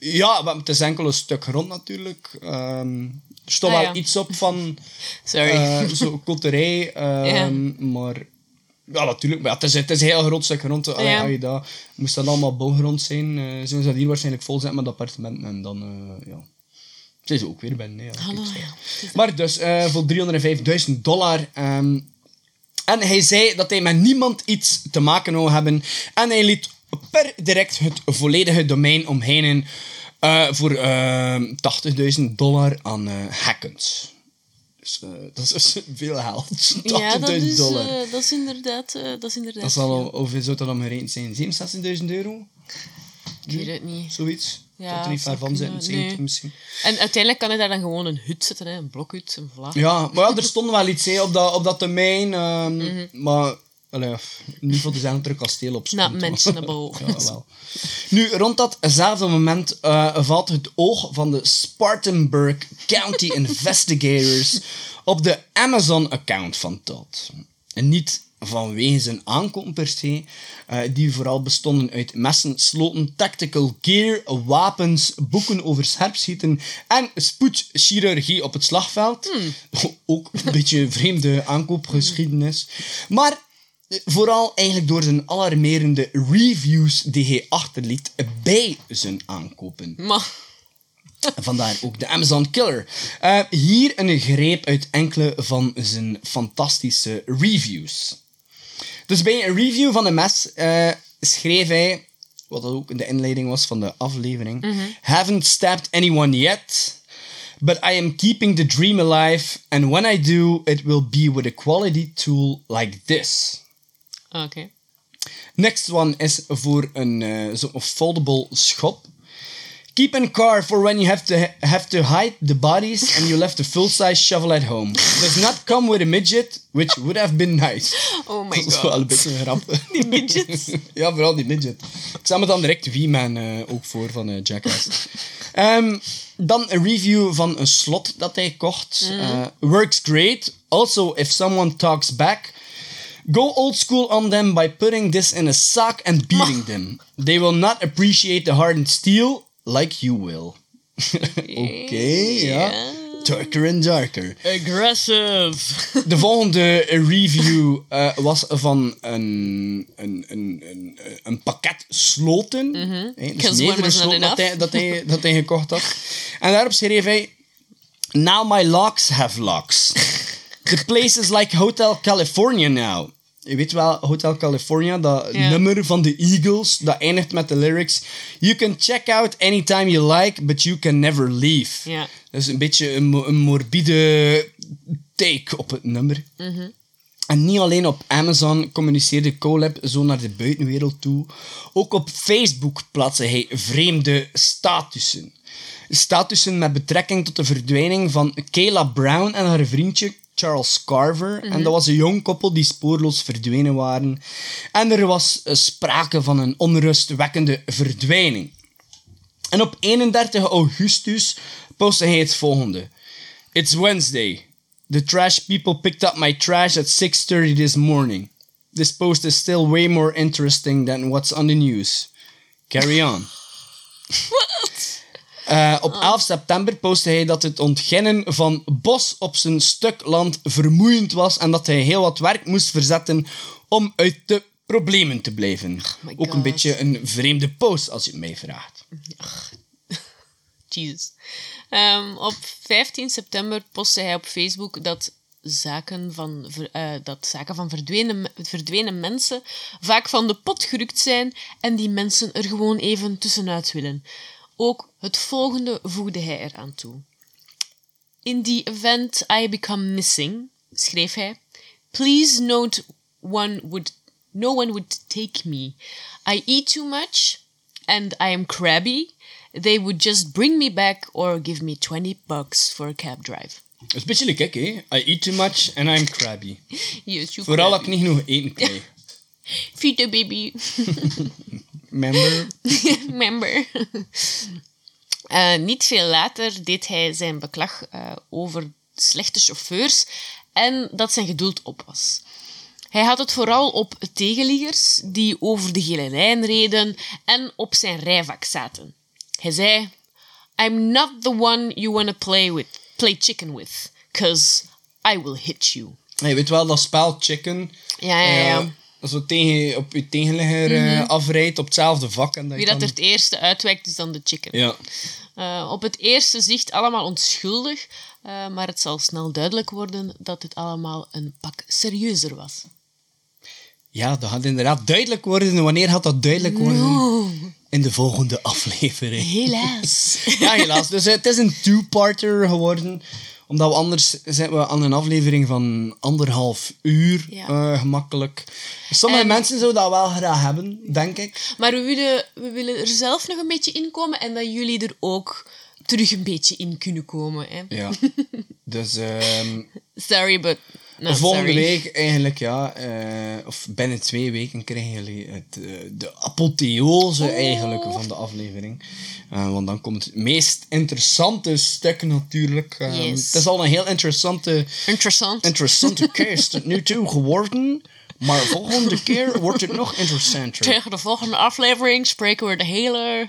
[SPEAKER 1] Ja, maar het is enkel een stuk grond natuurlijk. Ehm, er stond
[SPEAKER 2] Ah,
[SPEAKER 1] wel
[SPEAKER 2] ja.
[SPEAKER 1] iets op van
[SPEAKER 2] Sorry.
[SPEAKER 1] eh zo koterij, ehm, maar ja, natuurlijk. Maar ja, het, is, het is een heel groot stuk grond. Allee,
[SPEAKER 2] Ja.
[SPEAKER 1] dat, moest dat allemaal bouwgrond zijn, eh zullen ze dat hier waarschijnlijk vol zetten met appartementen en dan, eh, ja. Zijn ze ook weer binnen. Ja,
[SPEAKER 2] Hallo,
[SPEAKER 1] Maar dus, eh, voor 305.000 dollar. ehm, en hij zei dat hij met niemand iets te maken wou hebben. En hij liet per direct het volledige domein omheen voor ehm 80.000 dollar aan hackens. Dus eh, dat is veel geld. 80.000
[SPEAKER 2] Ja, dat is,
[SPEAKER 1] dollar.
[SPEAKER 2] eh, dat is inderdaad... eh, dat is inderdaad
[SPEAKER 1] dat zal
[SPEAKER 2] veel.
[SPEAKER 1] al, hoeveel zou dat dan gerekend zijn? 67.000 euro?
[SPEAKER 2] Ik weet het niet.
[SPEAKER 1] Zoiets?
[SPEAKER 2] Ja,
[SPEAKER 1] dat er niet ver van
[SPEAKER 2] kunnen,
[SPEAKER 1] zitten, 70
[SPEAKER 2] nee.
[SPEAKER 1] misschien.
[SPEAKER 2] En uiteindelijk kan hij daar dan gewoon een hut zetten, hè, een blokhut, een vlag.
[SPEAKER 1] Ja, maar ja, er stond wel iets hè, op, dat, op dat domein. ehm,
[SPEAKER 2] Mhm.
[SPEAKER 1] Maar allee, niet voor dezelfde kasteel op
[SPEAKER 2] Not mentionable.
[SPEAKER 1] Ja, wel. Nu, rond datzelfde moment eh, valt het oog van de Spartanburg County Investigators op de Amazon-account van Todd. En niet vanwege zijn aankoop per se, eh, die vooral bestonden uit messen, sloten, tactical gear, wapens, boeken over scherpschieten en spoedchirurgie op het slagveld. Ook een beetje een vreemde aankoopgeschiedenis. Maar Vooral eigenlijk door zijn alarmerende reviews die hij achterliet bij zijn aankopen.
[SPEAKER 2] Maar...
[SPEAKER 1] Vandaar ook de Amazon Killer. Eh, hier een greep uit enkele van zijn fantastische reviews. Dus bij een review van de mes eh, schreef hij, wat dat ook de inleiding was van de aflevering, Haven't stabbed anyone yet, but I am keeping the dream alive, and when I do, it will be with a quality tool like this.
[SPEAKER 2] Oké.
[SPEAKER 1] Next one is voor een zo'n foldable schop. Keep in car for when you have to have to hide the bodies and you left a full-size shovel at home. Does not come with a midget, which would have been nice.
[SPEAKER 2] Oh my
[SPEAKER 1] Dat is
[SPEAKER 2] god.
[SPEAKER 1] wel een beetje een grap.
[SPEAKER 2] Die midgets.
[SPEAKER 1] ja, vooral die midget. Ik stel me dan direct V-Man eh, ook voor van eh, Jackass. Ehm, dan een review van een slot dat hij kocht. Eh, works great. Also, if someone talks back, go old school on them by putting this in a sock and beating them. They will not appreciate the hardened steel like you will. Oké, ja.
[SPEAKER 2] Ja.
[SPEAKER 1] Darker and darker.
[SPEAKER 2] Aggressive.
[SPEAKER 1] De volgende review eh, was van een, een, een, een, een pakket sloten. Dus
[SPEAKER 2] Because one
[SPEAKER 1] meerdere
[SPEAKER 2] was not
[SPEAKER 1] sloten dat hij, dat, hij, dat hij gekocht had. En daarop schreef hij... Now my locks have locks. The place is like Hotel California now. Je weet wel, Hotel California, dat nummer van de Eagles, dat eindigt met de lyrics... You can check out anytime you like, but you can never leave.
[SPEAKER 2] Ja.
[SPEAKER 1] Dat is een beetje een, mo- een morbide take op het nummer. En niet alleen op Amazon communiceerde Colab zo naar de buitenwereld toe. Ook op Facebook plaatste hij vreemde statussen. Statussen met betrekking tot de verdwijning van Kayla Brown en haar vriendje Charles Carver. En dat was een jong koppel die spoorloos verdwenen waren. En er was eh, sprake van een onrustwekkende verdwijning. En op 31 augustus postte hij het volgende. It's Wednesday. The trash people picked up my trash at 6.30 this morning. This post is still way more interesting than what's on the news. Carry on. Eh, op 11 september postte hij dat het ontginnen van bos op zijn stuk land vermoeiend was en dat hij heel wat werk moest verzetten om uit de problemen te blijven.
[SPEAKER 2] my
[SPEAKER 1] ook een beetje een vreemde post, als je het mij vraagt.
[SPEAKER 2] Jesus. Ehm, op 15 september postte hij op Facebook dat zaken van, eh, dat zaken van verdwenen, verdwenen mensen vaak van de pot gerukt zijn en die mensen er gewoon even tussenuit willen. Ook het volgende voegde hij eraan toe. In the event I become missing, schreef hij, please note one would, no one would take me. I eat too much and I am crabby. They would just bring me back or give me 20 bucks for a cab drive.
[SPEAKER 1] Dat is een beetje hè. I eat too much and I'm crabby.
[SPEAKER 2] Yes,
[SPEAKER 1] Vooral
[SPEAKER 2] crabby.
[SPEAKER 1] ik niet genoeg eten krijg.
[SPEAKER 2] Feed the baby.
[SPEAKER 1] Remember?
[SPEAKER 2] Member. Eh, niet veel later deed hij zijn beklag eh, over slechte chauffeurs en dat zijn geduld op was. Hij had het vooral op tegenliggers die over de gele lijn reden en op zijn rijvak zaten. Hij zei: I'm not the one you want to play with, play chicken with, cause I will hit you.
[SPEAKER 1] Je weet wel, dat spel chicken.
[SPEAKER 2] Ja, ja, ja.
[SPEAKER 1] eh, dat zo tegen, op je tegenligger eh, afrijdt op hetzelfde vak. En dat
[SPEAKER 2] Wie dat er het eerste uitwijkt, is dan de chicken.
[SPEAKER 1] Ja.
[SPEAKER 2] Eh, op het eerste zicht allemaal onschuldig, eh, maar het zal snel duidelijk worden dat dit allemaal een pak serieuzer was.
[SPEAKER 1] ja, dat gaat inderdaad duidelijk worden. En wanneer gaat dat duidelijk worden? In de volgende aflevering.
[SPEAKER 2] Helaas.
[SPEAKER 1] Ja, helaas. Dus het is een two-parter geworden. Omdat we anders zitten we aan een aflevering van anderhalf uur
[SPEAKER 2] Ja.
[SPEAKER 1] eh, gemakkelijk. Sommige
[SPEAKER 2] En-
[SPEAKER 1] mensen zouden dat wel graag hebben, denk ik.
[SPEAKER 2] maar we willen, we willen er zelf nog een beetje in komen en dat jullie er ook terug een beetje in kunnen komen. Hè?
[SPEAKER 1] Ja. dus ehm,
[SPEAKER 2] Sorry, but... No,
[SPEAKER 1] volgende
[SPEAKER 2] sorry.
[SPEAKER 1] week eigenlijk, ja, eh, of binnen twee weken krijgen jullie het, eh, de apotheose eigenlijk van de aflevering. Eh, want dan komt het meest interessante stuk natuurlijk.
[SPEAKER 2] Yes.
[SPEAKER 1] Het is al een heel interessante
[SPEAKER 2] Interessant.
[SPEAKER 1] interessante case tot nu toe geworden. Maar volgende keer wordt het nog interessanter.
[SPEAKER 2] Tegen de volgende aflevering spreken we de hele,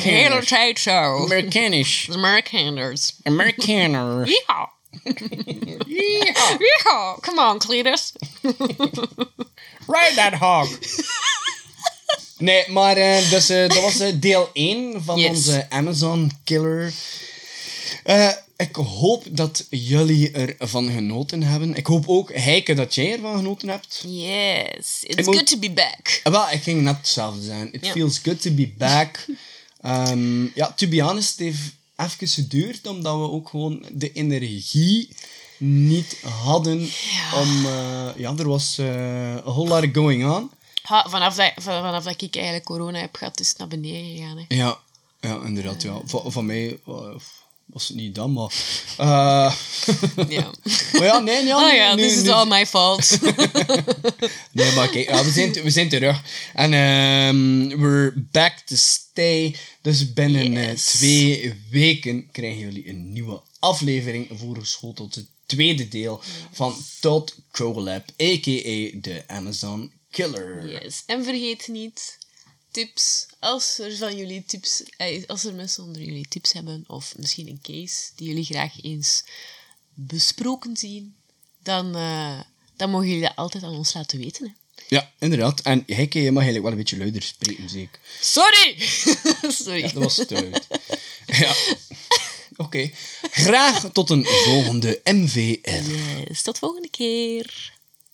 [SPEAKER 2] hele tijd zo.
[SPEAKER 1] Amerikanisch.
[SPEAKER 2] De Amerikaners.
[SPEAKER 1] Amerikaner.
[SPEAKER 2] Yeehaw. Yeehaw. Come on, Cletus.
[SPEAKER 1] Ride that hog. Nee, maar dus, dat was eh, deel 1 van
[SPEAKER 2] Yes.
[SPEAKER 1] onze Amazon Killer. Ik hoop dat jullie ervan genoten hebben. Ik hoop ook, Heike, dat jij ervan genoten hebt.
[SPEAKER 2] Yes, it's good to be back.
[SPEAKER 1] Eh, Wel, ik ging net hetzelfde zijn. It feels good to be back. Ehm, ja, to be honest, heeft even geduurd, omdat we ook gewoon de energie niet hadden om... eh, ja, er was eh, a whole lot going on.
[SPEAKER 2] Ha, vanaf, dat, van- vanaf dat ik eigenlijk corona heb gehad, is het naar beneden gegaan. Hè.
[SPEAKER 1] Ja, ja inderdaad. Ja. Van, van mij eh, was het niet dan, maar... eh,
[SPEAKER 2] Ja.
[SPEAKER 1] maar ja, nee, ja,
[SPEAKER 2] Oh ja,
[SPEAKER 1] nu-
[SPEAKER 2] this is
[SPEAKER 1] nu-
[SPEAKER 2] all my fault.
[SPEAKER 1] Nee, maar kijk, ja, we, zijn, we zijn terug. En ehm we're back to stay. Dus binnen eh,
[SPEAKER 2] Yes.
[SPEAKER 1] twee weken krijgen jullie een nieuwe aflevering voorgeschoteld. Het tweede deel van Todd Collab, a.k.a. de Amazon Killer.
[SPEAKER 2] yes. En vergeet niet, tips. Als er van jullie tips, eh, als er mensen onder jullie tips hebben, of misschien een case die jullie graag eens besproken zien, dan, eh, dan mogen jullie dat altijd aan ons laten weten. Hè.
[SPEAKER 1] Ja, inderdaad. En Heike, je mag eigenlijk wel een beetje luider spreken, zeker.
[SPEAKER 2] Sorry! Sorry.
[SPEAKER 1] Ja, dat was stuit. ja. Oké. Graag tot een volgende MVR.
[SPEAKER 2] Yes, tot volgende keer.